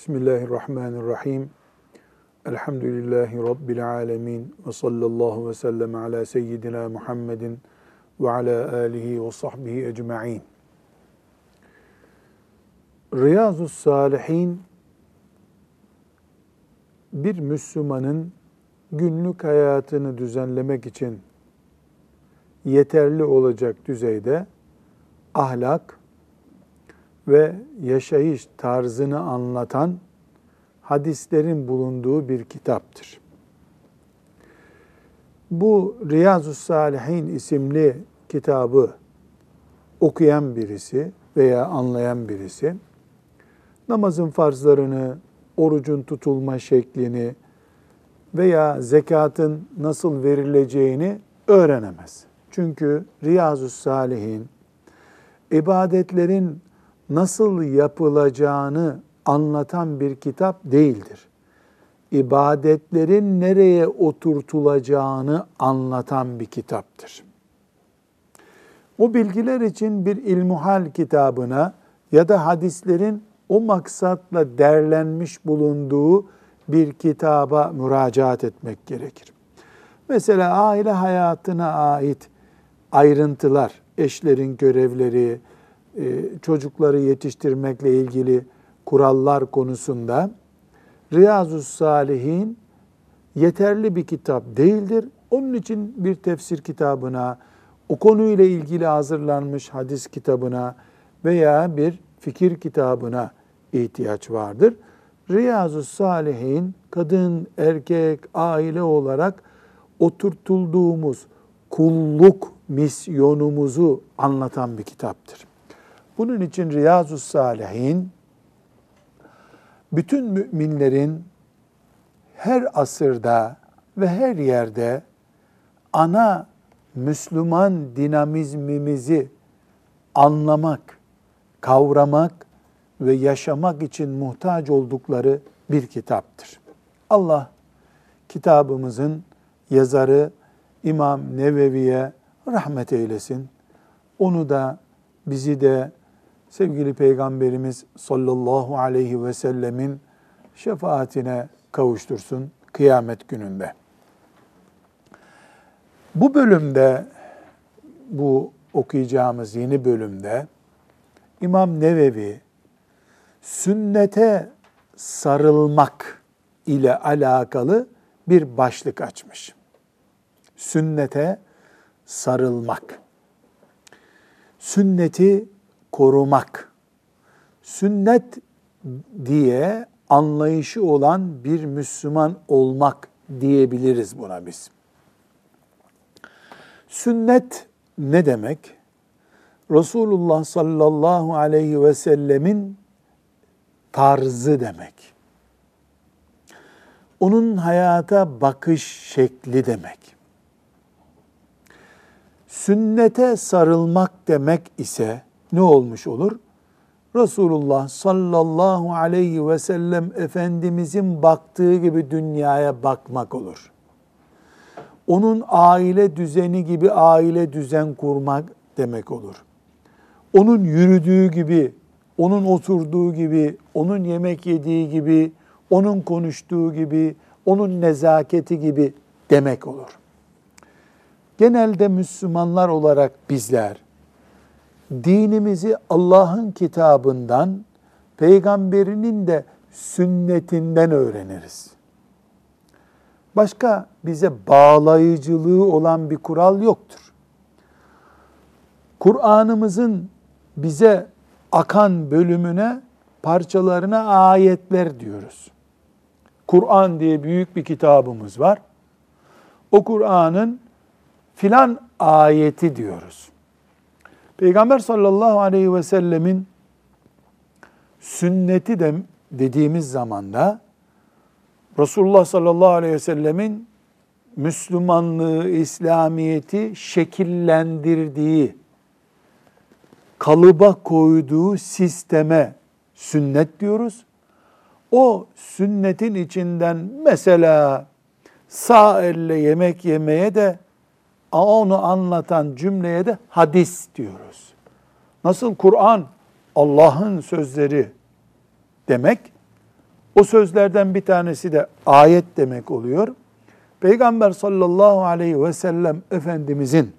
Bismillahirrahmanirrahim. Elhamdülillahi Rabbil alemin. Ve sallallahu ve sellem ala seyyidina Muhammedin ve ala alihi ve sahbihi ecma'in. Riyazu Salihin bir Müslümanın günlük hayatını düzenlemek için yeterli olacak düzeyde ahlak, ve yaşayış tarzını anlatan hadislerin bulunduğu bir kitaptır. Bu Riyazu Salihin isimli kitabı okuyan birisi veya anlayan birisi namazın farzlarını, orucun tutulma şeklini veya zekatın nasıl verileceğini öğrenemez. Çünkü Riyazu Salihin ibadetlerin nasıl yapılacağını anlatan bir kitap değildir. İbadetlerin nereye oturtulacağını anlatan bir kitaptır. O bilgiler için bir ilmuhal kitabına ya da hadislerin o maksatla derlenmiş bulunduğu bir kitaba müracaat etmek gerekir. Mesela aile hayatına ait ayrıntılar, eşlerin görevleri, çocukları yetiştirmekle ilgili kurallar konusunda Riyazu Salihin yeterli bir kitap değildir. Onun için bir tefsir kitabına, o konuyla ilgili hazırlanmış hadis kitabına veya bir fikir kitabına ihtiyaç vardır. Riyazu Salihin kadın, erkek, aile olarak oturtulduğumuz kulluk misyonumuzu anlatan bir kitaptır. Bunun için Riyazu Salihin bütün müminlerin her asırda ve her yerde ana Müslüman dinamizmimizi anlamak, kavramak ve yaşamak için muhtaç oldukları bir kitaptır. Allah kitabımızın yazarı İmam Nevevi'ye rahmet eylesin. Onu da bizi de sevgili Peygamberimiz sallallahu aleyhi ve sellemin şefaatine kavuştursun kıyamet gününde. Bu bölümde, bu okuyacağımız yeni bölümde İmam Nevevi sünnete sarılmak ile alakalı bir başlık açmış. Sünnete sarılmak. Sünneti korumak, sünnet diye anlayışı olan bir Müslüman olmak diyebiliriz buna biz. Sünnet ne demek? Resulullah sallallahu aleyhi ve sellemin tarzı demek. Onun hayata bakış şekli demek. Sünnete sarılmak demek ise ne olmuş olur? Resulullah sallallahu aleyhi ve sellem Efendimizin baktığı gibi dünyaya bakmak olur. Onun aile düzeni gibi aile düzen kurmak demek olur. Onun yürüdüğü gibi, onun oturduğu gibi, onun yemek yediği gibi, onun konuştuğu gibi, onun nezaketi gibi demek olur. Genelde Müslümanlar olarak bizler dinimizi Allah'ın kitabından, peygamberinin de sünnetinden öğreniriz. Başka bize bağlayıcılığı olan bir kural yoktur. Kur'an'ımızın bize akan bölümüne, parçalarına ayetler diyoruz. Kur'an diye büyük bir kitabımız var. O Kur'an'ın filan ayeti diyoruz. Peygamber sallallahu aleyhi ve sellemin sünneti de dediğimiz zamanda Resulullah sallallahu aleyhi ve sellemin Müslümanlığı, İslamiyeti şekillendirdiği, kalıba koyduğu sisteme sünnet diyoruz. O sünnetin içinden mesela sağ elle yemek yemeye de onu anlatan cümleye de hadis diyoruz. Nasıl Kur'an Allah'ın sözleri demek, O sözlerden bir tanesi de ayet demek oluyor. Peygamber sallallahu aleyhi ve sellem Efendimizin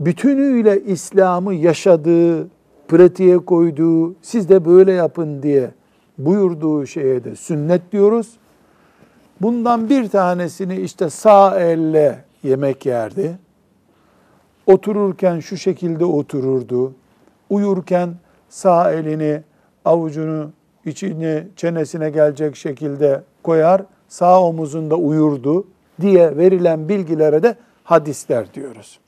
bütünüyle İslam'ı yaşadığı, pratiğe koyduğu, siz de böyle yapın diye buyurduğu şeye de sünnet diyoruz. Bundan bir tanesini işte sağ elle yemek yerdi. Otururken şu şekilde otururdu. Uyurken sağ elini avucunu içine çenesine gelecek şekilde koyar, sağ omuzunda uyurdu diye verilen bilgilere de hadisler diyoruz.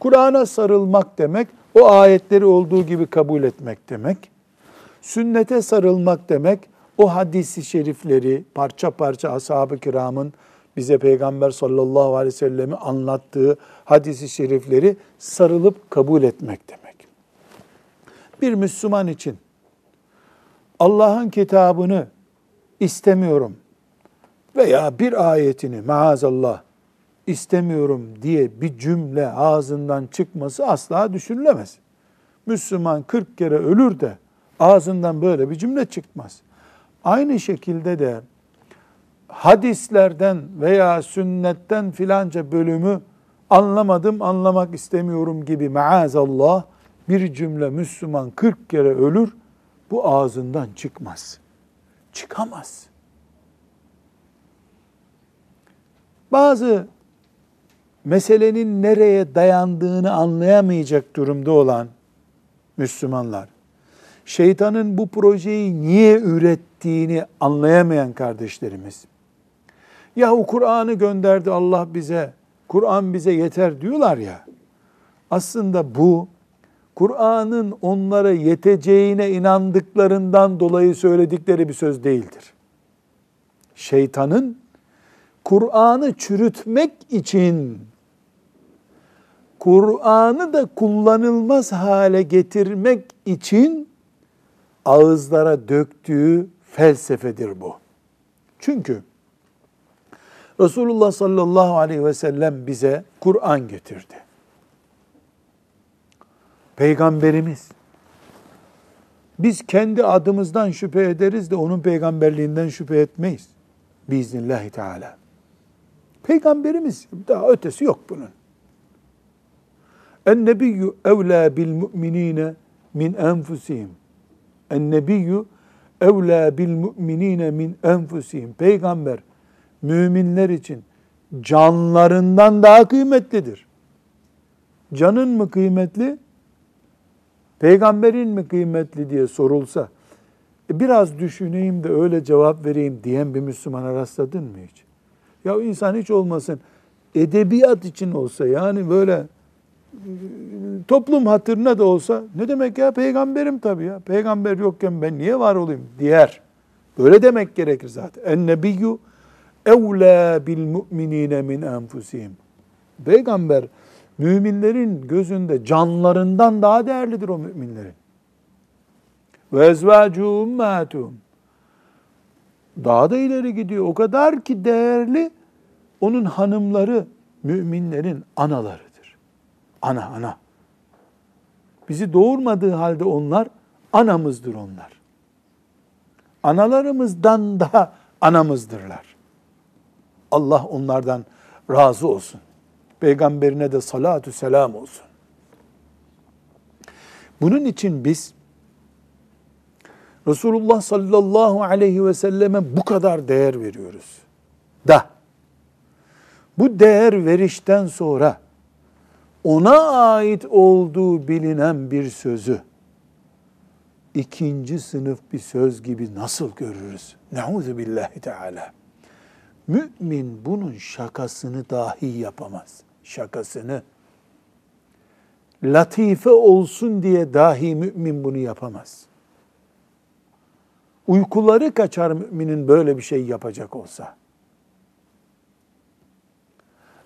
Kur'an'a sarılmak demek, o ayetleri olduğu gibi kabul etmek demek. Sünnete sarılmak demek, o hadisi şerifleri parça parça ashab-ı kiramın bize Peygamber sallallahu aleyhi ve sellemi anlattığı hadisi şerifleri sarılıp kabul etmek demek. Bir Müslüman için Allah'ın kitabını istemiyorum veya bir ayetini maazallah istemiyorum diye bir cümle ağzından çıkması asla düşünülemez. Müslüman 40 kere ölür de ağzından böyle bir cümle çıkmaz. Aynı şekilde de hadislerden veya sünnetten filanca bölümü anlamadım, anlamak istemiyorum gibi maazallah bir cümle Müslüman 40 kere ölür, bu ağzından çıkmaz. Çıkamaz. Bazı meselenin nereye dayandığını anlayamayacak durumda olan Müslümanlar, şeytanın bu projeyi niye ürettiğini anlayamayan kardeşlerimiz, yahu Kur'an'ı gönderdi Allah bize, Kur'an bize yeter diyorlar ya, aslında bu Kur'an'ın onlara yeteceğine inandıklarından dolayı söyledikleri bir söz değildir. Şeytanın Kur'an'ı çürütmek için Kur'an'ı da kullanılmaz hale getirmek için ağızlara döktüğü felsefedir bu. Çünkü Resulullah sallallahu aleyhi ve sellem bize Kur'an getirdi. Peygamberimiz. Biz kendi adımızdan şüphe ederiz de onun peygamberliğinden şüphe etmeyiz. Biiznillahü Teala. Peygamberimiz daha ötesi yok bunun. En nebiyyü evlâ bil mu'minîne min enfusihim. En nebiyyü evlâ bil mu'minîne min enfusihim. Peygamber müminler için canlarından daha kıymetlidir. Canın mı kıymetli? Peygamberin mi kıymetli diye sorulsa e biraz düşüneyim de öyle cevap vereyim diyen bir Müslümana rastladın mı hiç? Ya insan hiç olmasın edebiyat için olsa yani böyle toplum hatırına da olsa ne demek ya peygamberim tabii ya. Peygamber yokken ben niye var olayım diyer. Böyle demek gerekir zaten. En nebiyyü evlâ bil mu'minîne min enfusihim. Peygamber müminlerin gözünde canlarından daha değerlidir o müminlerin. Ve ezvâcû ummâtûm. Daha da ileri gidiyor. O kadar ki değerli onun hanımları müminlerin analarıdır. Ana ana. Bizi doğurmadığı halde onlar anamızdır onlar. Analarımızdan daha anamızdırlar. Allah onlardan razı olsun. Peygamberine de salatu selam olsun. Bunun için biz Resulullah sallallahu aleyhi ve selleme bu kadar değer veriyoruz. Da bu değer verişten sonra ona ait olduğu bilinen bir sözü ikinci sınıf bir söz gibi nasıl görürüz? Neuzu billahi teala. Mümin bunun şakasını dahi yapamaz şakasını latife olsun diye dahi mümin bunu yapamaz. Uykuları kaçar müminin böyle bir şey yapacak olsa.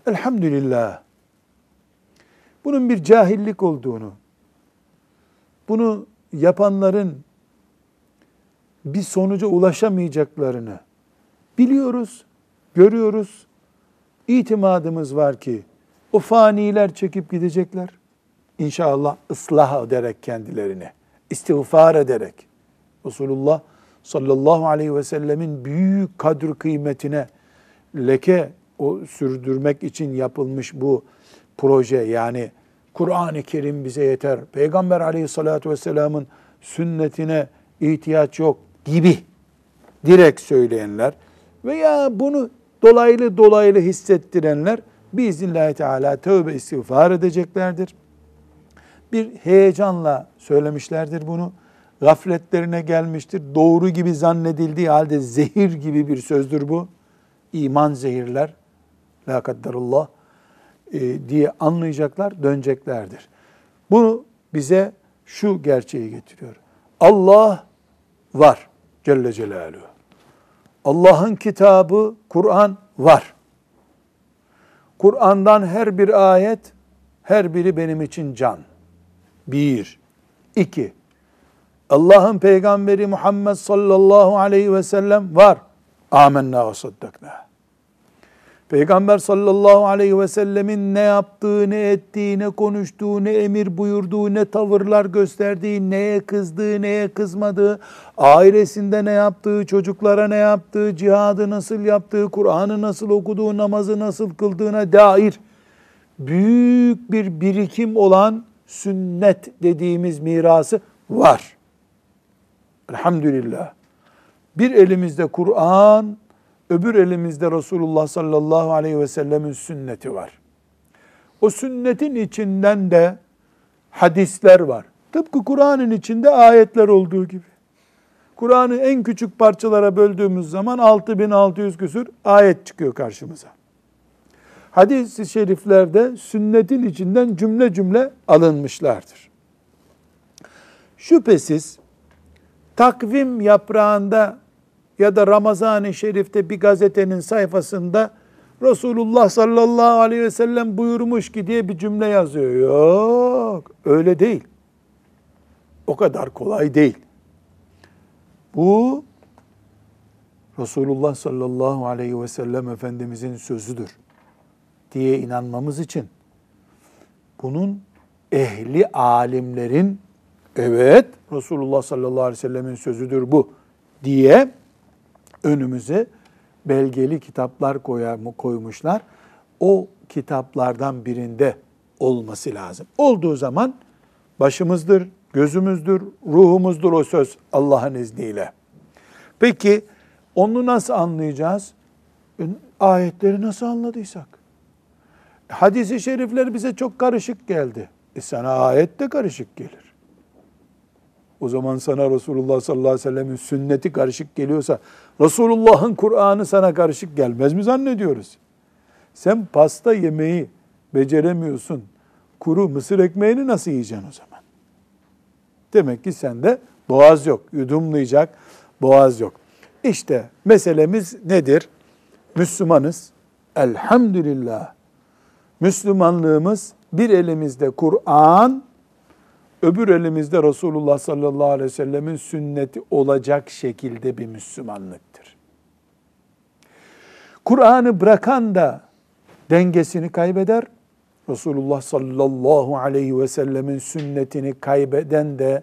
Elhamdülillah. Bunun bir cahillik olduğunu, bunu yapanların bir sonuca ulaşamayacaklarını biliyoruz, görüyoruz. İtimadımız var ki o faniler çekip gidecekler. İnşallah ıslah ederek kendilerini, istiğfar ederek. Resulullah sallallahu aleyhi ve sellemin büyük kadr kıymetine leke o sürdürmek için yapılmış bu proje yani Kur'an-ı Kerim bize yeter. Peygamber aleyhissalatü vesselamın sünnetine ihtiyaç yok gibi direkt söyleyenler veya bunu dolaylı dolaylı hissettirenler biiznillahü teala tövbe istiğfar edeceklerdir. Bir heyecanla söylemişlerdir bunu. Gafletlerine gelmiştir. Doğru gibi zannedildiği halde zehir gibi bir sözdür bu. İman zehirler. La kadderullah e, diye anlayacaklar, döneceklerdir. Bunu bize şu gerçeği getiriyor. Allah var Celle Celaluhu. Allah'ın kitabı Kur'an var. Kur'an'dan her bir ayet, her biri benim için can. Bir. İki. Allah'ın peygamberi Muhammed sallallahu aleyhi ve sellem var. Amenna ve saddakna. Peygamber sallallahu aleyhi ve sellemin ne yaptığı, ne ettiği, ne konuştuğu, ne emir buyurduğu, ne tavırlar gösterdiği, neye kızdığı, neye kızmadığı, ailesinde ne yaptığı, çocuklara ne yaptığı, cihadı nasıl yaptığı, Kur'an'ı nasıl okuduğu, namazı nasıl kıldığına dair büyük bir birikim olan sünnet dediğimiz mirası var. Elhamdülillah. Bir elimizde Kur'an, öbür elimizde Resulullah sallallahu aleyhi ve sellemin sünneti var. O sünnetin içinden de hadisler var. Tıpkı Kur'an'ın içinde ayetler olduğu gibi. Kur'an'ı en küçük parçalara böldüğümüz zaman 6600 küsür ayet çıkıyor karşımıza. Hadis-i şeriflerde sünnetin içinden cümle cümle alınmışlardır. Şüphesiz takvim yaprağında ya da Ramazan-ı Şerif'te bir gazetenin sayfasında Resulullah sallallahu aleyhi ve sellem buyurmuş ki diye bir cümle yazıyor. Yok, öyle değil. O kadar kolay değil. Bu Resulullah sallallahu aleyhi ve sellem Efendimizin sözüdür diye inanmamız için bunun ehli alimlerin evet Resulullah sallallahu aleyhi ve sellemin sözüdür bu diye önümüze belgeli kitaplar koymuşlar. O kitaplardan birinde olması lazım. Olduğu zaman başımızdır, gözümüzdür, ruhumuzdur o söz Allah'ın izniyle. Peki onu nasıl anlayacağız? E, ayetleri nasıl anladıysak. Hadis-i şerifler bize çok karışık geldi. E sana ayet de karışık gelir. O zaman sana Resulullah sallallahu aleyhi ve sellemin sünneti karışık geliyorsa Resulullah'ın Kur'an'ı sana karışık gelmez mi zannediyoruz? Sen pasta yemeği beceremiyorsun. Kuru mısır ekmeğini nasıl yiyeceksin o zaman? Demek ki sende boğaz yok. Yudumlayacak boğaz yok. İşte meselemiz nedir? Müslümanız. Elhamdülillah. Müslümanlığımız bir elimizde Kur'an, öbür elimizde Resulullah sallallahu aleyhi ve sellemin sünneti olacak şekilde bir Müslümanlıktır. Kur'an'ı bırakan da dengesini kaybeder. Resulullah sallallahu aleyhi ve sellemin sünnetini kaybeden de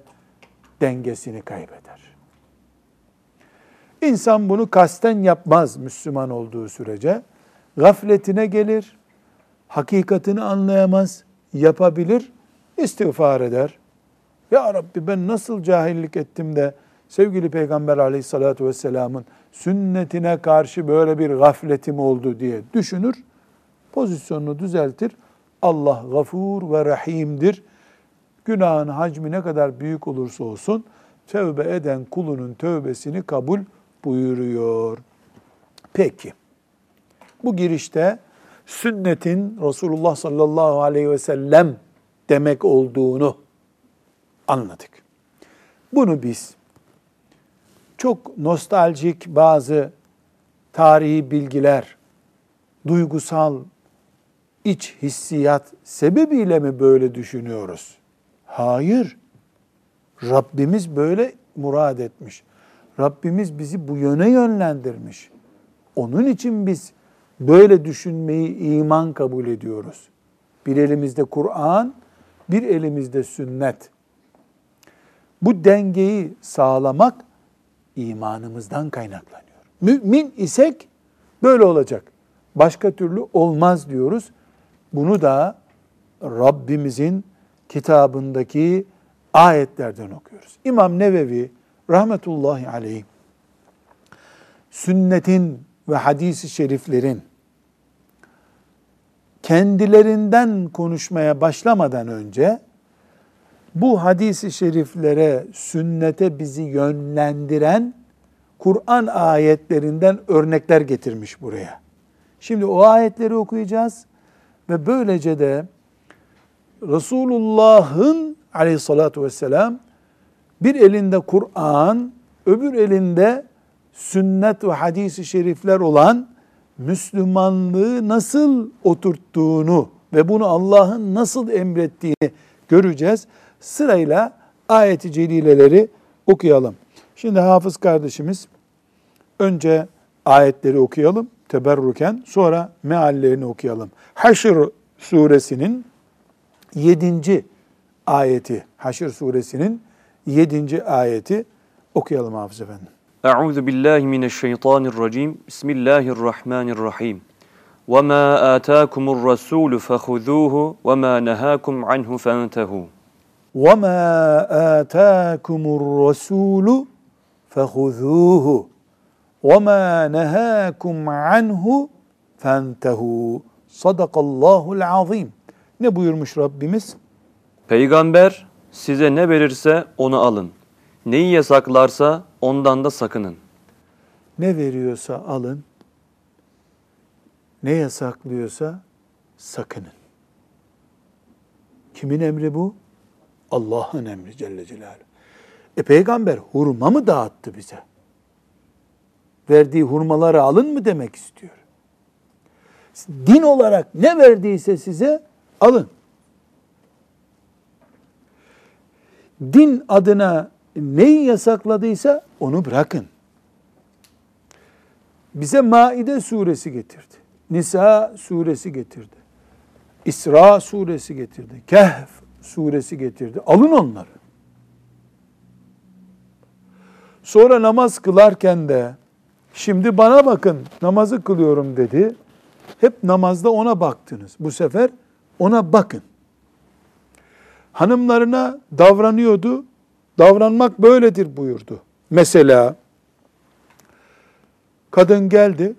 dengesini kaybeder. İnsan bunu kasten yapmaz Müslüman olduğu sürece. Gafletine gelir, hakikatini anlayamaz, yapabilir, istiğfar eder. Ya Rabbi ben nasıl cahillik ettim de sevgili Peygamber aleyhissalatü vesselamın sünnetine karşı böyle bir gafletim oldu diye düşünür. Pozisyonunu düzeltir. Allah gafur ve rahimdir. Günahın hacmi ne kadar büyük olursa olsun tövbe eden kulunun tövbesini kabul buyuruyor. Peki. Bu girişte sünnetin Resulullah sallallahu aleyhi ve sellem demek olduğunu anladık. Bunu biz çok nostaljik bazı tarihi bilgiler, duygusal iç hissiyat sebebiyle mi böyle düşünüyoruz? Hayır. Rabbimiz böyle murad etmiş. Rabbimiz bizi bu yöne yönlendirmiş. Onun için biz böyle düşünmeyi iman kabul ediyoruz. Bir elimizde Kur'an, bir elimizde sünnet. Bu dengeyi sağlamak imanımızdan kaynaklanıyor. Mümin isek böyle olacak. Başka türlü olmaz diyoruz. Bunu da Rabbimizin kitabındaki ayetlerden okuyoruz. İmam Nevevi rahmetullahi aleyh sünnetin ve hadisi şeriflerin kendilerinden konuşmaya başlamadan önce bu hadisi şeriflere, sünnete bizi yönlendiren Kur'an ayetlerinden örnekler getirmiş buraya. Şimdi o ayetleri okuyacağız ve böylece de Resulullah'ın aleyhissalatu vesselam bir elinde Kur'an, öbür elinde sünnet ve hadisi şerifler olan Müslümanlığı nasıl oturttuğunu ve bunu Allah'ın nasıl emrettiğini göreceğiz. Sırayla ayeti celileleri okuyalım. Şimdi hafız kardeşimiz önce ayetleri okuyalım teberruken sonra meallerini okuyalım. Haşr suresinin 7. ayeti Haşr suresinin 7. ayeti okuyalım hafız efendim. Euzu billahi mineşşeytanirracim. Bismillahirrahmanirrahim. وَمَا آتَاكُمُ الرَّسُولُ فَخُذُوهُ وَمَا نَهَاكُمْ عَنْهُ فَانْتَهُوا وَمَا آتَاكُمُ الرَّسُولُ فَخُذُوهُ وَمَا نَهَاكُمْ عَنْهُ فَانْتَهُوا Sadakallahul azim. Ne buyurmuş Rabbimiz? Peygamber size ne verirse onu alın. Neyi yasaklarsa ondan da sakının. Ne veriyorsa alın, ne yasaklıyorsa sakının. Kimin emri bu? Allah'ın emri Celle Celaluhu. E peygamber hurma mı dağıttı bize? Verdiği hurmaları alın mı demek istiyor? Din olarak ne verdiyse size alın. Din adına neyi yasakladıysa onu bırakın. Bize Maide suresi getirdi. Nisa suresi getirdi. İsra suresi getirdi. Kehf suresi getirdi. Alın onları. Sonra namaz kılarken de şimdi bana bakın namazı kılıyorum dedi. Hep namazda ona baktınız. Bu sefer ona bakın. Hanımlarına davranıyordu. Davranmak böyledir buyurdu. Mesela kadın geldi.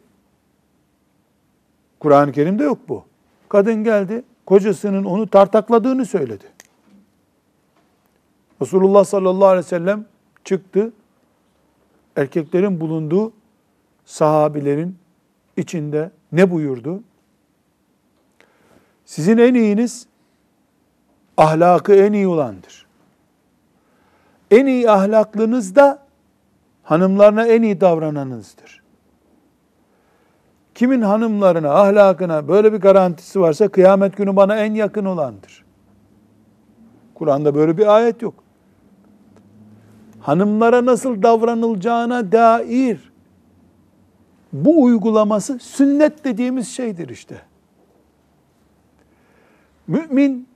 Kur'an-ı Kerim'de yok bu. Kadın geldi, kocasının onu tartakladığını söyledi. Resulullah sallallahu aleyhi ve sellem çıktı. Erkeklerin bulunduğu sahabilerin içinde ne buyurdu? Sizin en iyiniz ahlakı en iyi olandır. En iyi ahlaklınız da hanımlarına en iyi davrananınızdır. Kimin hanımlarına, ahlakına böyle bir garantisi varsa kıyamet günü bana en yakın olandır. Kur'an'da böyle bir ayet yok. Hanımlara nasıl davranılacağına dair bu uygulaması sünnet dediğimiz şeydir işte. Mümin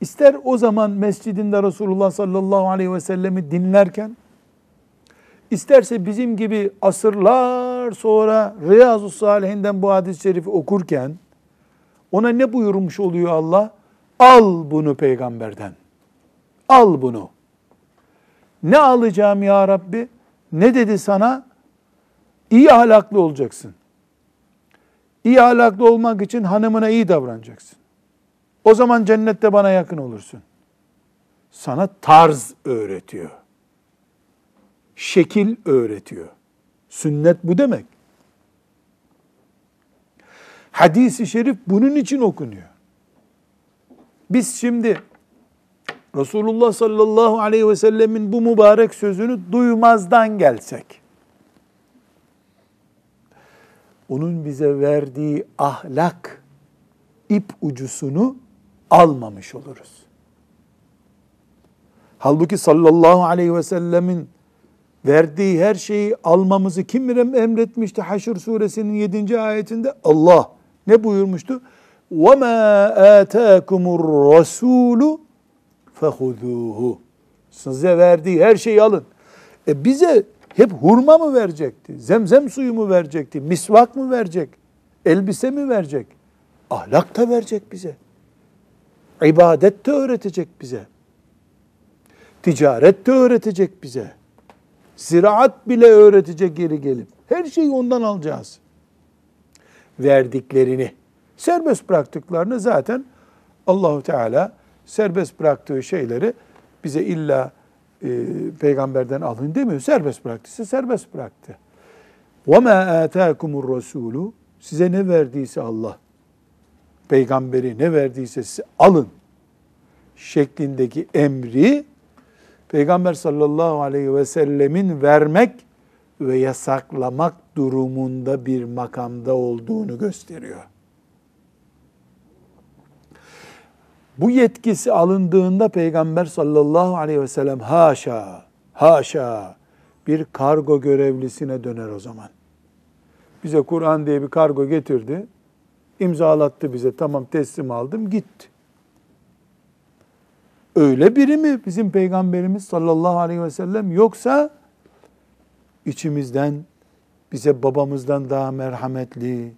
ister o zaman mescidinde Resulullah sallallahu aleyhi ve sellemi dinlerken, isterse bizim gibi asırlar sonra Riyazu Salihinden bu hadis-i şerifi okurken, ona ne buyurmuş oluyor Allah? Al bunu peygamberden. Al bunu. Ne alacağım ya Rabbi? Ne dedi sana? İyi ahlaklı olacaksın. İyi ahlaklı olmak için hanımına iyi davranacaksın. O zaman cennette bana yakın olursun. Sana tarz öğretiyor. Şekil öğretiyor. Sünnet bu demek. Hadis-i şerif bunun için okunuyor. Biz şimdi Resulullah sallallahu aleyhi ve sellemin bu mübarek sözünü duymazdan gelsek, onun bize verdiği ahlak ip ucusunu almamış oluruz. Halbuki sallallahu aleyhi ve sellemin verdiği her şeyi almamızı kim emretmişti Haşr suresinin 7. ayetinde? Allah. Ne buyurmuştu? وَمَا آتَاكُمُ الرَّسُولُ فَخُذُوهُ Size verdiği her şeyi alın. E bize Hep hurma mı verecekti? Zemzem suyu mu verecekti? Misvak mı verecek? Elbise mi verecek? Ahlak da verecek bize. İbadet de öğretecek bize. Ticaret de öğretecek bize. Ziraat bile öğretecek geri gelip. Her şeyi ondan alacağız. Verdiklerini, serbest bıraktıklarını zaten Allahu Teala serbest bıraktığı şeyleri bize illa e, peygamberden alın demiyor. Serbest bıraktıysa serbest bıraktı. وَمَا آتَاكُمُ الرَّسُولُ Size ne verdiyse Allah, peygamberi ne verdiyse size alın şeklindeki emri Peygamber sallallahu aleyhi ve sellemin vermek ve yasaklamak durumunda bir makamda olduğunu gösteriyor. Bu yetkisi alındığında Peygamber sallallahu aleyhi ve sellem haşa, haşa bir kargo görevlisine döner o zaman. Bize Kur'an diye bir kargo getirdi. imzalattı bize. Tamam teslim aldım gitti. Öyle biri mi bizim peygamberimiz sallallahu aleyhi ve sellem? Yoksa içimizden bize babamızdan daha merhametli,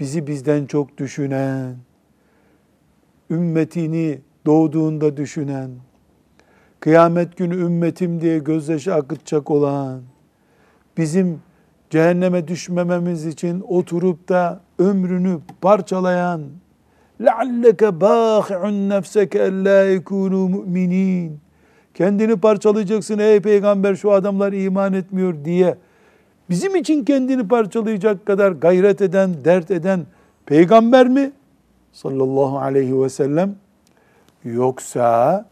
bizi bizden çok düşünen, ümmetini doğduğunda düşünen, kıyamet günü ümmetim diye gözyaşı akıtacak olan, bizim cehenneme düşmememiz için oturup da ömrünü parçalayan, لَعَلَّكَ بَاخِعٌ نَفْسَكَ اَلَّا يَكُونُوا مُؤْمِنِينَ Kendini parçalayacaksın ey peygamber şu adamlar iman etmiyor diye bizim için kendini parçalayacak kadar gayret eden, dert eden peygamber mi? Sallallahu aleyhi ve sellem yoksa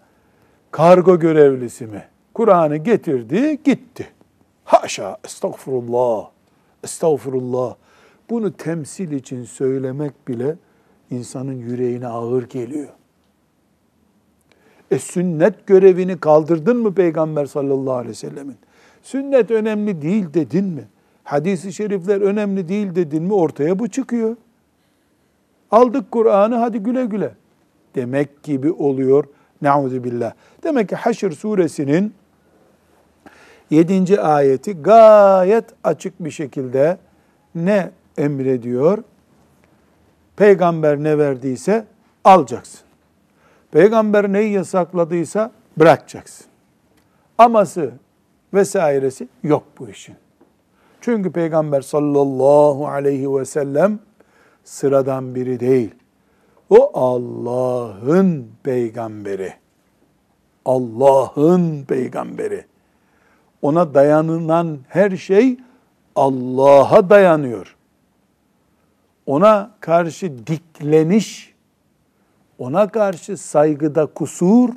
kargo görevlisi mi? Kur'an'ı getirdi, gitti. Haşa, estağfurullah, estağfurullah. Bunu temsil için söylemek bile insanın yüreğine ağır geliyor. E sünnet görevini kaldırdın mı Peygamber sallallahu aleyhi ve sellemin? Sünnet önemli değil dedin mi? Hadis-i şerifler önemli değil dedin mi ortaya bu çıkıyor. Aldık Kur'an'ı hadi güle güle demek gibi oluyor. Nauzu billah. Demek ki Haşr suresinin 7. ayeti gayet açık bir şekilde ne emrediyor? Peygamber ne verdiyse alacaksın. Peygamber neyi yasakladıysa bırakacaksın. Aması vesairesi yok bu işin. Çünkü Peygamber sallallahu aleyhi ve sellem sıradan biri değil. O Allah'ın peygamberi. Allah'ın peygamberi. Ona dayanılan her şey Allah'a dayanıyor ona karşı dikleniş, ona karşı saygıda kusur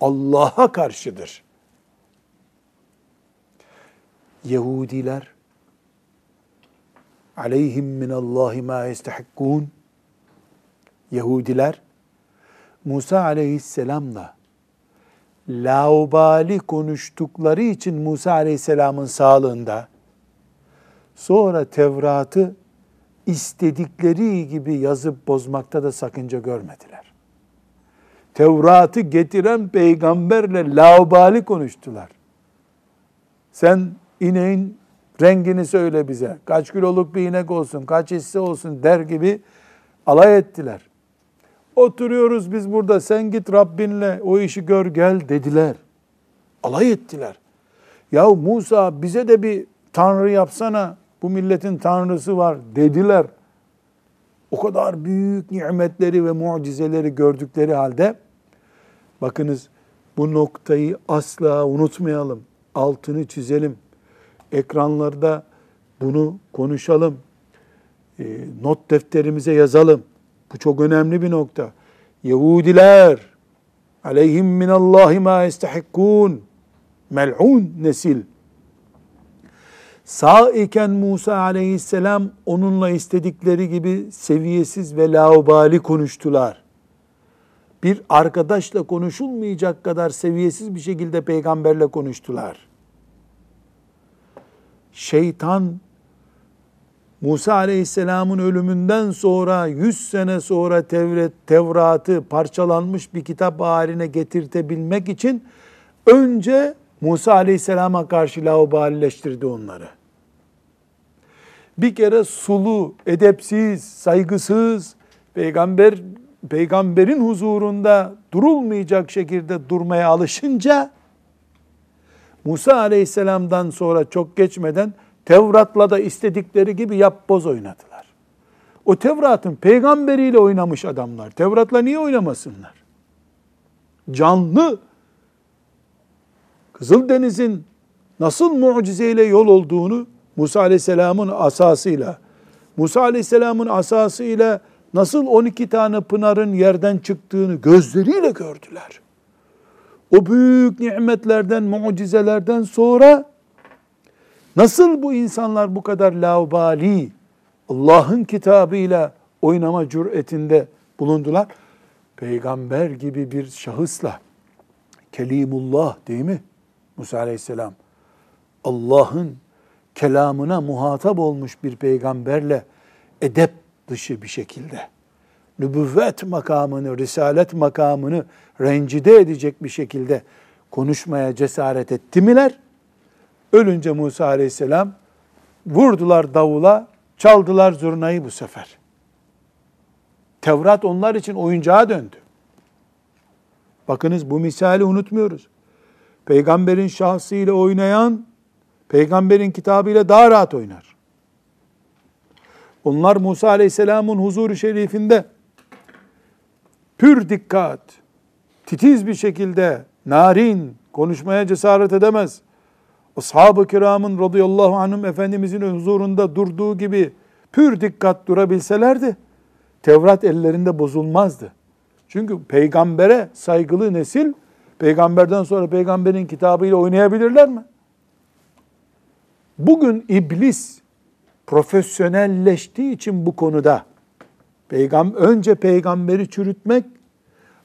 Allah'a karşıdır. Yahudiler aleyhim min Allahi ma yestehikkun Yahudiler Musa aleyhisselamla laubali konuştukları için Musa aleyhisselamın sağlığında sonra Tevrat'ı istedikleri gibi yazıp bozmakta da sakınca görmediler. Tevrat'ı getiren peygamberle laubali konuştular. Sen ineğin rengini söyle bize. Kaç kiloluk bir inek olsun, kaç hisse olsun der gibi alay ettiler. Oturuyoruz biz burada sen git Rabbinle o işi gör gel dediler. Alay ettiler. Ya Musa bize de bir tanrı yapsana bu milletin tanrısı var dediler. O kadar büyük nimetleri ve mucizeleri gördükleri halde bakınız bu noktayı asla unutmayalım. Altını çizelim. Ekranlarda bunu konuşalım. E, not defterimize yazalım. Bu çok önemli bir nokta. Yahudiler aleyhim minallahi ma istahikkun mel'un nesil Sağ iken Musa aleyhisselam onunla istedikleri gibi seviyesiz ve laubali konuştular. Bir arkadaşla konuşulmayacak kadar seviyesiz bir şekilde peygamberle konuştular. Şeytan Musa aleyhisselamın ölümünden sonra 100 sene sonra Tevret, Tevrat'ı parçalanmış bir kitap haline getirtebilmek için önce Musa aleyhisselama karşı laubalileştirdi onları. Bir kere sulu, edepsiz, saygısız, peygamber peygamberin huzurunda durulmayacak şekilde durmaya alışınca Musa aleyhisselamdan sonra çok geçmeden Tevrat'la da istedikleri gibi yap boz oynadılar. O Tevrat'ın peygamberiyle oynamış adamlar. Tevrat'la niye oynamasınlar? Canlı Kızıldeniz'in nasıl mucizeyle yol olduğunu Musa Aleyhisselam'ın asasıyla, Musa Aleyhisselam'ın asasıyla nasıl 12 tane pınarın yerden çıktığını gözleriyle gördüler. O büyük nimetlerden, mucizelerden sonra nasıl bu insanlar bu kadar laubali, Allah'ın kitabıyla oynama cüretinde bulundular? Peygamber gibi bir şahısla, Kelimullah değil mi? Musa aleyhisselam. Allah'ın kelamına muhatap olmuş bir peygamberle edep dışı bir şekilde nübüvvet makamını, risalet makamını rencide edecek bir şekilde konuşmaya cesaret etti miler? Ölünce Musa aleyhisselam vurdular davula, çaldılar zurnayı bu sefer. Tevrat onlar için oyuncağa döndü. Bakınız bu misali unutmuyoruz. Peygamberin şahsıyla oynayan, peygamberin kitabıyla daha rahat oynar. Onlar Musa Aleyhisselam'ın huzuru şerifinde pür dikkat, titiz bir şekilde narin konuşmaya cesaret edemez. Ashab-ı kiramın radıyallahu anhüm Efendimizin huzurunda durduğu gibi pür dikkat durabilselerdi, Tevrat ellerinde bozulmazdı. Çünkü peygambere saygılı nesil, peygamberden sonra peygamberin kitabıyla oynayabilirler mi? Bugün iblis profesyonelleştiği için bu konuda Peygam önce peygamberi çürütmek,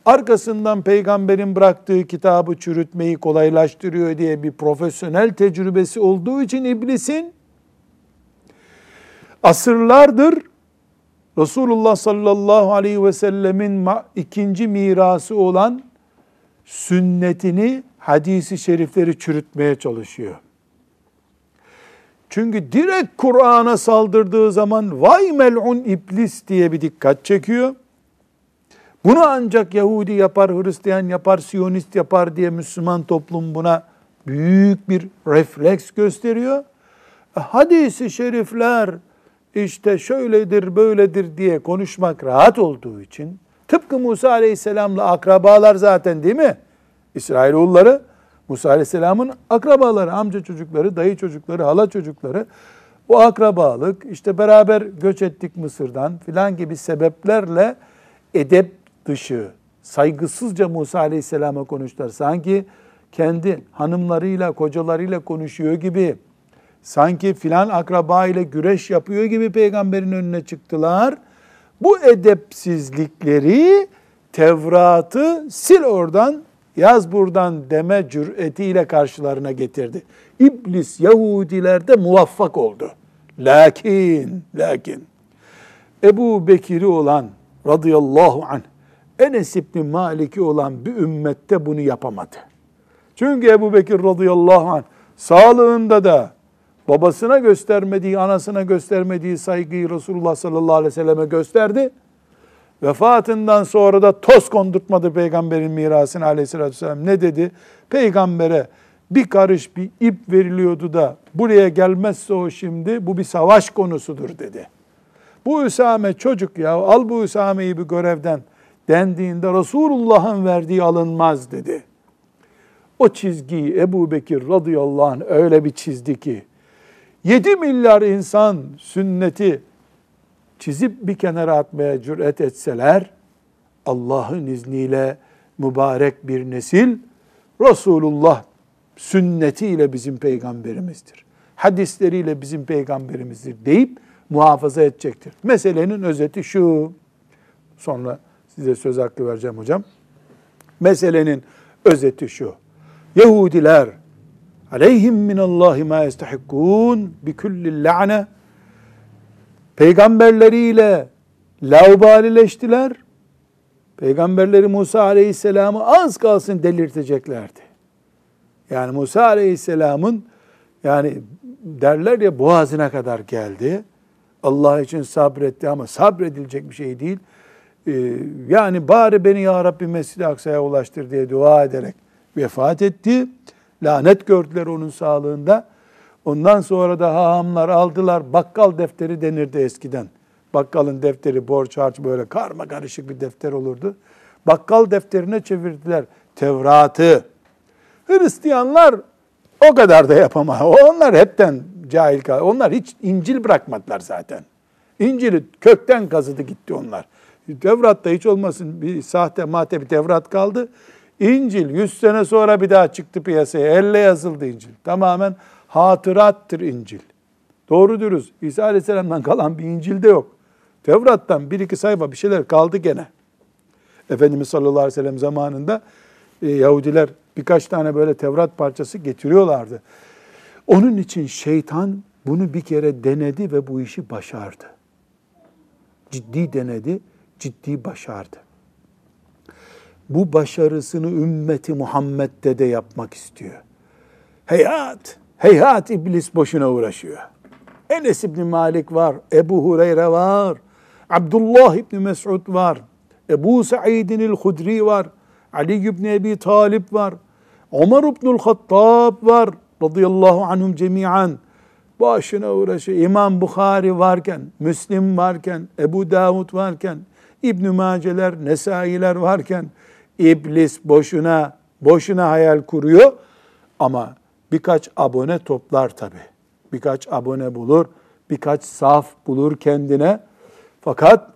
arkasından peygamberin bıraktığı kitabı çürütmeyi kolaylaştırıyor diye bir profesyonel tecrübesi olduğu için iblisin asırlardır Resulullah sallallahu aleyhi ve sellemin ikinci mirası olan sünnetini, hadisi şerifleri çürütmeye çalışıyor. Çünkü direkt Kur'an'a saldırdığı zaman vay mel'un iblis diye bir dikkat çekiyor. Bunu ancak Yahudi yapar, Hristiyan yapar, Siyonist yapar diye Müslüman toplum buna büyük bir refleks gösteriyor. E, hadisi şerifler işte şöyledir, böyledir diye konuşmak rahat olduğu için tıpkı Musa Aleyhisselam'la akrabalar zaten değil mi? İsrailoğulları Musa Aleyhisselam'ın akrabaları, amca çocukları, dayı çocukları, hala çocukları o akrabalık işte beraber göç ettik Mısır'dan filan gibi sebeplerle edep dışı, saygısızca Musa Aleyhisselam'a konuştular. Sanki kendi hanımlarıyla, kocalarıyla konuşuyor gibi, sanki filan akraba ile güreş yapıyor gibi peygamberin önüne çıktılar. Bu edepsizlikleri Tevrat'ı sil oradan yaz buradan deme cüretiyle karşılarına getirdi. İblis Yahudilerde muvaffak oldu. Lakin, lakin Ebu Bekir'i olan radıyallahu anh Enes İbni Malik'i olan bir ümmette bunu yapamadı. Çünkü Ebu Bekir radıyallahu anh sağlığında da babasına göstermediği, anasına göstermediği saygıyı Resulullah sallallahu aleyhi ve selleme gösterdi. Vefatından sonra da toz kondurtmadı peygamberin mirasını aleyhissalatü vesselam. Ne dedi? Peygambere bir karış bir ip veriliyordu da buraya gelmezse o şimdi bu bir savaş konusudur dedi. Bu Üsame çocuk ya al bu Üsame'yi bir görevden dendiğinde Resulullah'ın verdiği alınmaz dedi. O çizgiyi Ebu Bekir radıyallahu anh öyle bir çizdi ki 7 milyar insan sünneti çizip bir kenara atmaya cüret etseler Allah'ın izniyle mübarek bir nesil Resulullah sünnetiyle bizim peygamberimizdir. Hadisleriyle bizim peygamberimizdir deyip muhafaza edecektir. Meselenin özeti şu. Sonra size söz hakkı vereceğim hocam. Meselenin özeti şu. Yahudiler aleyhim minallahi ma yestahikkun bi kulli la'ne peygamberleriyle laubalileştiler. Peygamberleri Musa aleyhisselamı az kalsın delirteceklerdi. Yani Musa Aleyhisselam'ın yani derler ya boğazına kadar geldi. Allah için sabretti ama sabredilecek bir şey değil. Ee, yani bari beni ya Rabbi Mescid-i Aksa'ya ulaştır diye dua ederek vefat etti. Lanet gördüler onun sağlığında. Ondan sonra da hahamlar aldılar. Bakkal defteri denirdi eskiden. Bakkalın defteri borç harç böyle karma karışık bir defter olurdu. Bakkal defterine çevirdiler Tevrat'ı. Hristiyanlar o kadar da yapamaz. Onlar hepten cahil kal. Onlar hiç İncil bırakmadılar zaten. İncil'i kökten kazıdı gitti onlar. Tevrat'ta hiç olmasın bir sahte mahte bir Tevrat kaldı. İncil 100 sene sonra bir daha çıktı piyasaya. Elle yazıldı İncil. Tamamen hatırattır İncil. Doğru dürüst. İsa Aleyhisselam'dan kalan bir İncil de yok. Tevrat'tan bir iki sayfa bir şeyler kaldı gene. Efendimiz sallallahu aleyhi ve sellem zamanında e, Yahudiler birkaç tane böyle Tevrat parçası getiriyorlardı. Onun için şeytan bunu bir kere denedi ve bu işi başardı. Ciddi denedi, ciddi başardı. Bu başarısını ümmeti Muhammed'de de yapmak istiyor. Heyhat, heyhat iblis boşuna uğraşıyor. Enes İbni Malik var, Ebu Hureyre var, Abdullah İbni Mesud var, Ebu Sa'idin el-Hudri var, Ali İbni Ebi Talip var, Ömer İbnül Hattab var, radıyallahu anhum cemiyan. Başına uğraşıyor. İmam Bukhari varken, Müslim varken, Ebu Davud varken, İbn-i Maceler, Nesailer varken, iblis boşuna, boşuna hayal kuruyor. Ama birkaç abone toplar tabi. Birkaç abone bulur, birkaç saf bulur kendine. Fakat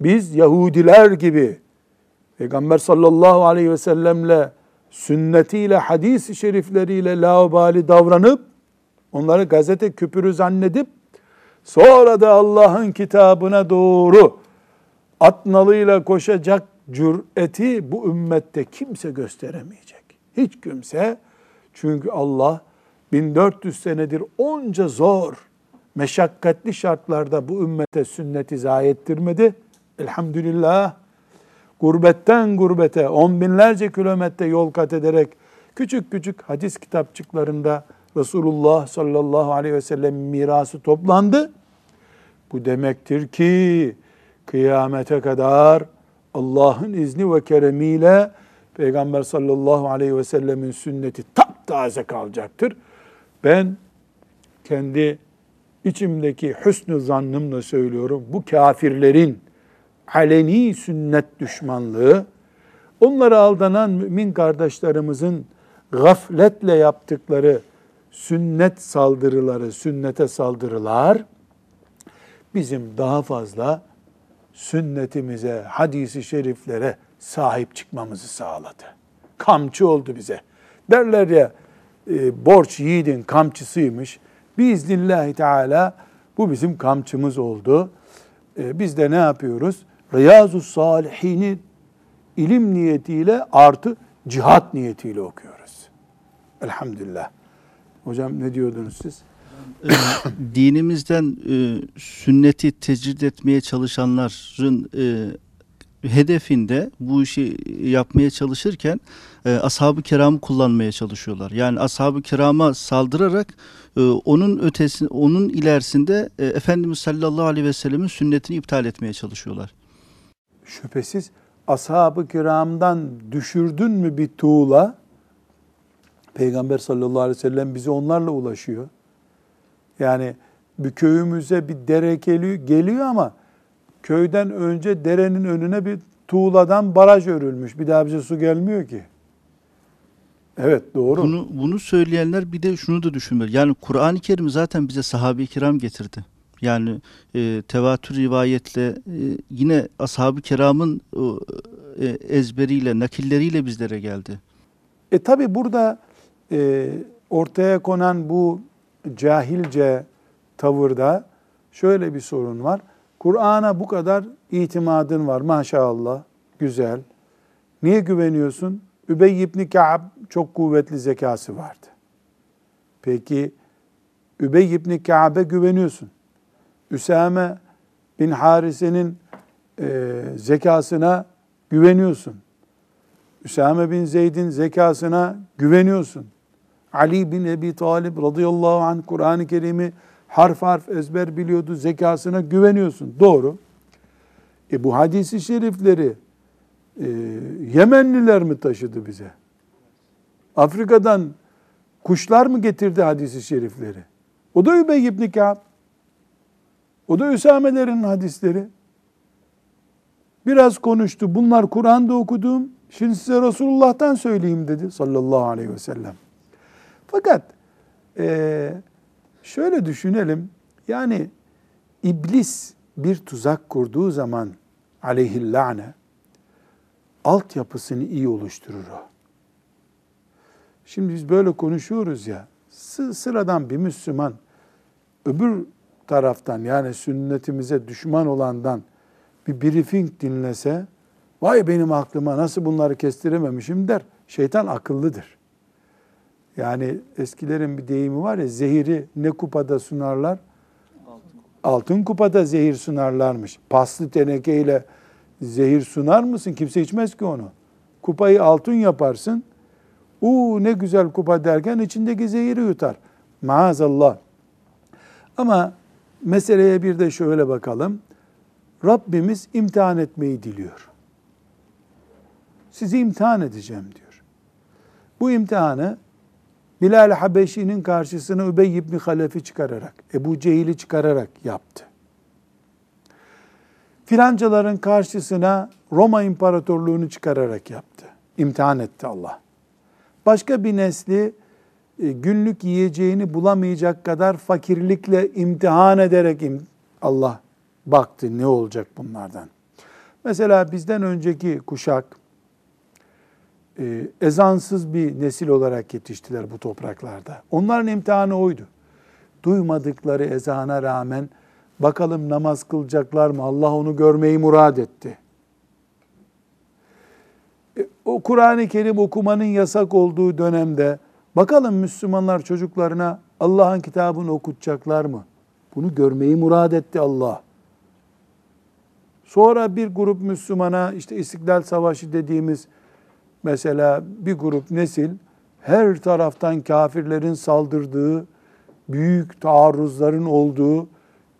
biz Yahudiler gibi Peygamber sallallahu aleyhi ve sellemle sünnetiyle, hadis-i şerifleriyle laubali davranıp onları gazete küpürü zannedip sonra da Allah'ın kitabına doğru atnalıyla koşacak cüreti bu ümmette kimse gösteremeyecek. Hiç kimse çünkü Allah 1400 senedir onca zor, meşakkatli şartlarda bu ümmete sünneti zayi ettirmedi. Elhamdülillah gurbetten gurbete on binlerce kilometre yol kat ederek küçük küçük hadis kitapçıklarında Resulullah sallallahu aleyhi ve sellem mirası toplandı. Bu demektir ki kıyamete kadar Allah'ın izni ve keremiyle Peygamber sallallahu aleyhi ve sellemin sünneti taptaze kalacaktır. Ben kendi içimdeki hüsnü zannımla söylüyorum. Bu kafirlerin aleni sünnet düşmanlığı, onlara aldanan mümin kardeşlerimizin gafletle yaptıkları sünnet saldırıları, sünnete saldırılar bizim daha fazla sünnetimize, hadisi şeriflere sahip çıkmamızı sağladı. Kamçı oldu bize. Derler ya e, borç yiğidin kamçısıymış. Biiznillahü teala bu bizim kamçımız oldu. E, biz de ne yapıyoruz? Riyazu Salihini ilim niyetiyle artı cihat niyetiyle okuyoruz. Elhamdülillah. Hocam ne diyordunuz siz? Ee, dinimizden e, sünneti tecrid etmeye çalışanların e, hedefinde bu işi yapmaya çalışırken e, ashab-ı kiramı kullanmaya çalışıyorlar. Yani ashab-ı kirama saldırarak e, onun ötesi onun ilerisinde e, Efendimiz sallallahu aleyhi ve sellemin sünnetini iptal etmeye çalışıyorlar şüphesiz ashab-ı kiramdan düşürdün mü bir tuğla, Peygamber sallallahu aleyhi ve sellem bize onlarla ulaşıyor. Yani bir köyümüze bir dere geliyor, ama köyden önce derenin önüne bir tuğladan baraj örülmüş. Bir daha bize su gelmiyor ki. Evet doğru. Bunu, bunu söyleyenler bir de şunu da düşünmeli. Yani Kur'an-ı Kerim zaten bize sahabe-i kiram getirdi. Yani e, tevatür rivayetle e, yine ashab-ı kiramın e, ezberiyle, nakilleriyle bizlere geldi. E tabi burada e, ortaya konan bu cahilce tavırda şöyle bir sorun var. Kur'an'a bu kadar itimadın var maşallah, güzel. Niye güveniyorsun? Übey ibn Ka'b çok kuvvetli zekası vardı. Peki Übey ibn Ka'b'e güveniyorsun. Üsame bin Harise'nin e, zekasına güveniyorsun. Üsame bin Zeyd'in zekasına güveniyorsun. Ali bin Ebi Talib radıyallahu anh Kur'an-ı Kerim'i harf harf ezber biliyordu. Zekasına güveniyorsun. Doğru. E bu hadisi şerifleri e, Yemenliler mi taşıdı bize? Afrika'dan kuşlar mı getirdi hadisi şerifleri? O da Übey ibn Ka'b. O da Üsame'lerin hadisleri. Biraz konuştu. Bunlar Kur'an'da okuduğum. Şimdi size Resulullah'tan söyleyeyim dedi sallallahu aleyhi ve sellem. Fakat e, şöyle düşünelim. Yani iblis bir tuzak kurduğu zaman aleyhillâne altyapısını iyi oluşturur o. Şimdi biz böyle konuşuyoruz ya, sıradan bir Müslüman öbür taraftan yani sünnetimize düşman olandan bir briefing dinlese, vay benim aklıma nasıl bunları kestirememişim der. Şeytan akıllıdır. Yani eskilerin bir deyimi var ya, zehiri ne kupada sunarlar? Altın kupada zehir sunarlarmış. Paslı tenekeyle zehir sunar mısın? Kimse içmez ki onu. Kupayı altın yaparsın. Uuu ne güzel kupa derken içindeki zehiri yutar. Maazallah. Ama meseleye bir de şöyle bakalım. Rabbimiz imtihan etmeyi diliyor. Sizi imtihan edeceğim diyor. Bu imtihanı Bilal Habeşi'nin karşısına Übey ibn Halef'i çıkararak, Ebu Cehil'i çıkararak yaptı. Filancaların karşısına Roma İmparatorluğunu çıkararak yaptı. İmtihan etti Allah. Başka bir nesli e, günlük yiyeceğini bulamayacak kadar fakirlikle imtihan ederek Allah baktı ne olacak bunlardan. Mesela bizden önceki kuşak e, ezansız bir nesil olarak yetiştiler bu topraklarda. Onların imtihanı oydu. Duymadıkları ezana rağmen bakalım namaz kılacaklar mı? Allah onu görmeyi murad etti. E, o Kur'an-ı Kerim okumanın yasak olduğu dönemde bakalım Müslümanlar çocuklarına Allah'ın kitabını okutacaklar mı? Bunu görmeyi murad etti Allah. Sonra bir grup Müslümana işte İstiklal Savaşı dediğimiz mesela bir grup nesil her taraftan kafirlerin saldırdığı, büyük taarruzların olduğu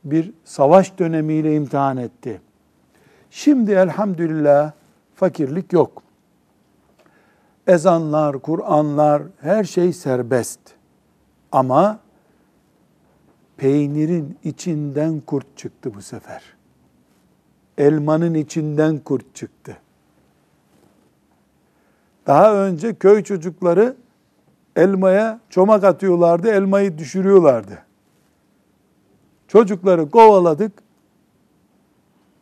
bir savaş dönemiyle imtihan etti. Şimdi elhamdülillah fakirlik yok. Ezanlar, Kur'anlar, her şey serbest. Ama peynirin içinden kurt çıktı bu sefer. Elmanın içinden kurt çıktı. Daha önce köy çocukları elmaya çomak atıyorlardı, elmayı düşürüyorlardı. Çocukları kovaladık.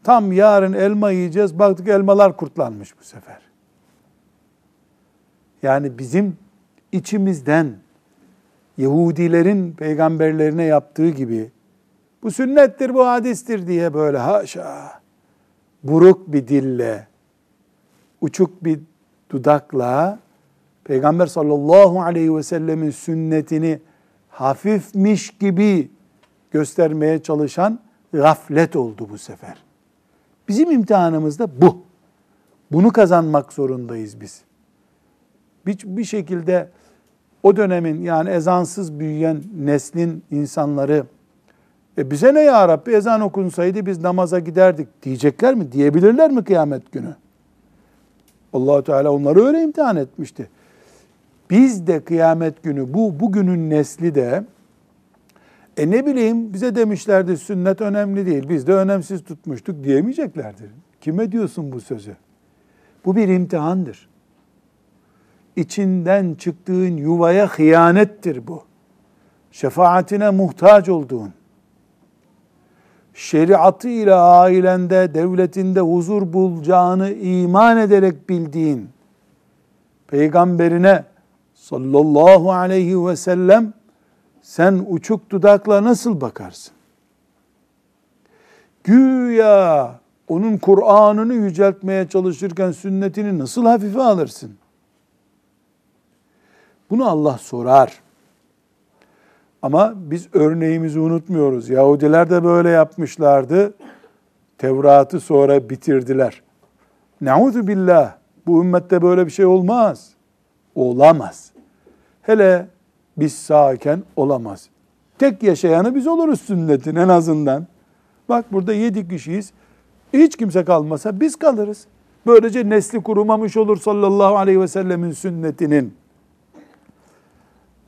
Tam yarın elma yiyeceğiz. Baktık elmalar kurtlanmış bu sefer. Yani bizim içimizden Yahudilerin peygamberlerine yaptığı gibi bu sünnettir, bu hadistir diye böyle haşa buruk bir dille, uçuk bir dudakla Peygamber sallallahu aleyhi ve sellemin sünnetini hafifmiş gibi göstermeye çalışan gaflet oldu bu sefer. Bizim imtihanımız da bu. Bunu kazanmak zorundayız biz. Bir, bir şekilde o dönemin yani ezansız büyüyen neslin insanları e bize ne ya Rabbi ezan okunsaydı biz namaza giderdik diyecekler mi? Diyebilirler mi kıyamet günü? Allah Teala onları öyle imtihan etmişti. Biz de kıyamet günü bu bugünün nesli de e ne bileyim bize demişlerdi sünnet önemli değil. Biz de önemsiz tutmuştuk diyemeyeceklerdir. Kime diyorsun bu sözü? Bu bir imtihandır. İçinden çıktığın yuvaya hıyanettir bu. Şefaatine muhtaç olduğun, şeriatı ile ailende, devletinde huzur bulacağını iman ederek bildiğin, peygamberine sallallahu aleyhi ve sellem sen uçuk dudakla nasıl bakarsın? Güya onun Kur'an'ını yüceltmeye çalışırken sünnetini nasıl hafife alırsın? Bunu Allah sorar. Ama biz örneğimizi unutmuyoruz. Yahudiler de böyle yapmışlardı. Tevrat'ı sonra bitirdiler. Nauzu billah. Bu ümmette böyle bir şey olmaz. Olamaz. Hele biz sağken olamaz. Tek yaşayanı biz oluruz sünnetin en azından. Bak burada yedi kişiyiz. Hiç kimse kalmasa biz kalırız. Böylece nesli kurumamış olur sallallahu aleyhi ve sellemin sünnetinin.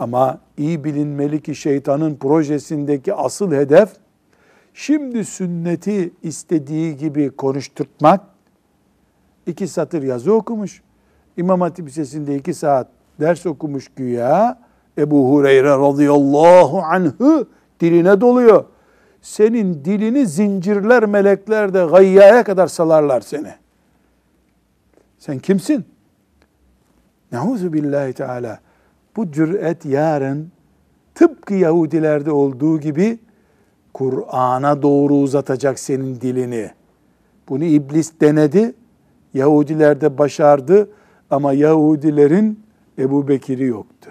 Ama iyi bilinmeli ki şeytanın projesindeki asıl hedef şimdi sünneti istediği gibi konuşturtmak. iki satır yazı okumuş. İmam Hatip Lisesi'nde iki saat ders okumuş güya. Ebu Hureyre radıyallahu anh'ı diline doluyor. Senin dilini zincirler melekler de gayyaya kadar salarlar seni. Sen kimsin? Neuzu billahi teala. Bu cüret yarın tıpkı Yahudilerde olduğu gibi Kur'an'a doğru uzatacak senin dilini. Bunu iblis denedi. Yahudilerde başardı ama Yahudilerin Ebu Bekir'i yoktu.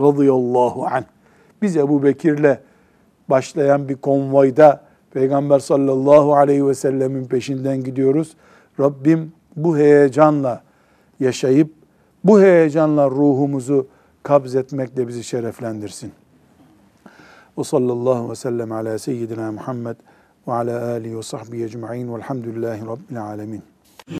Radıyallahu anh. Biz Ebu Bekir'le başlayan bir konvoyda Peygamber sallallahu aleyhi ve sellemin peşinden gidiyoruz. Rabbim bu heyecanla yaşayıp bu heyecanla ruhumuzu kabz etmekle bizi şereflendirsin. Ve sallallahu ve sellem ala seyyidina Muhammed ve ala alihi ve sahbihi ecma'in velhamdülillahi rabbil alemin.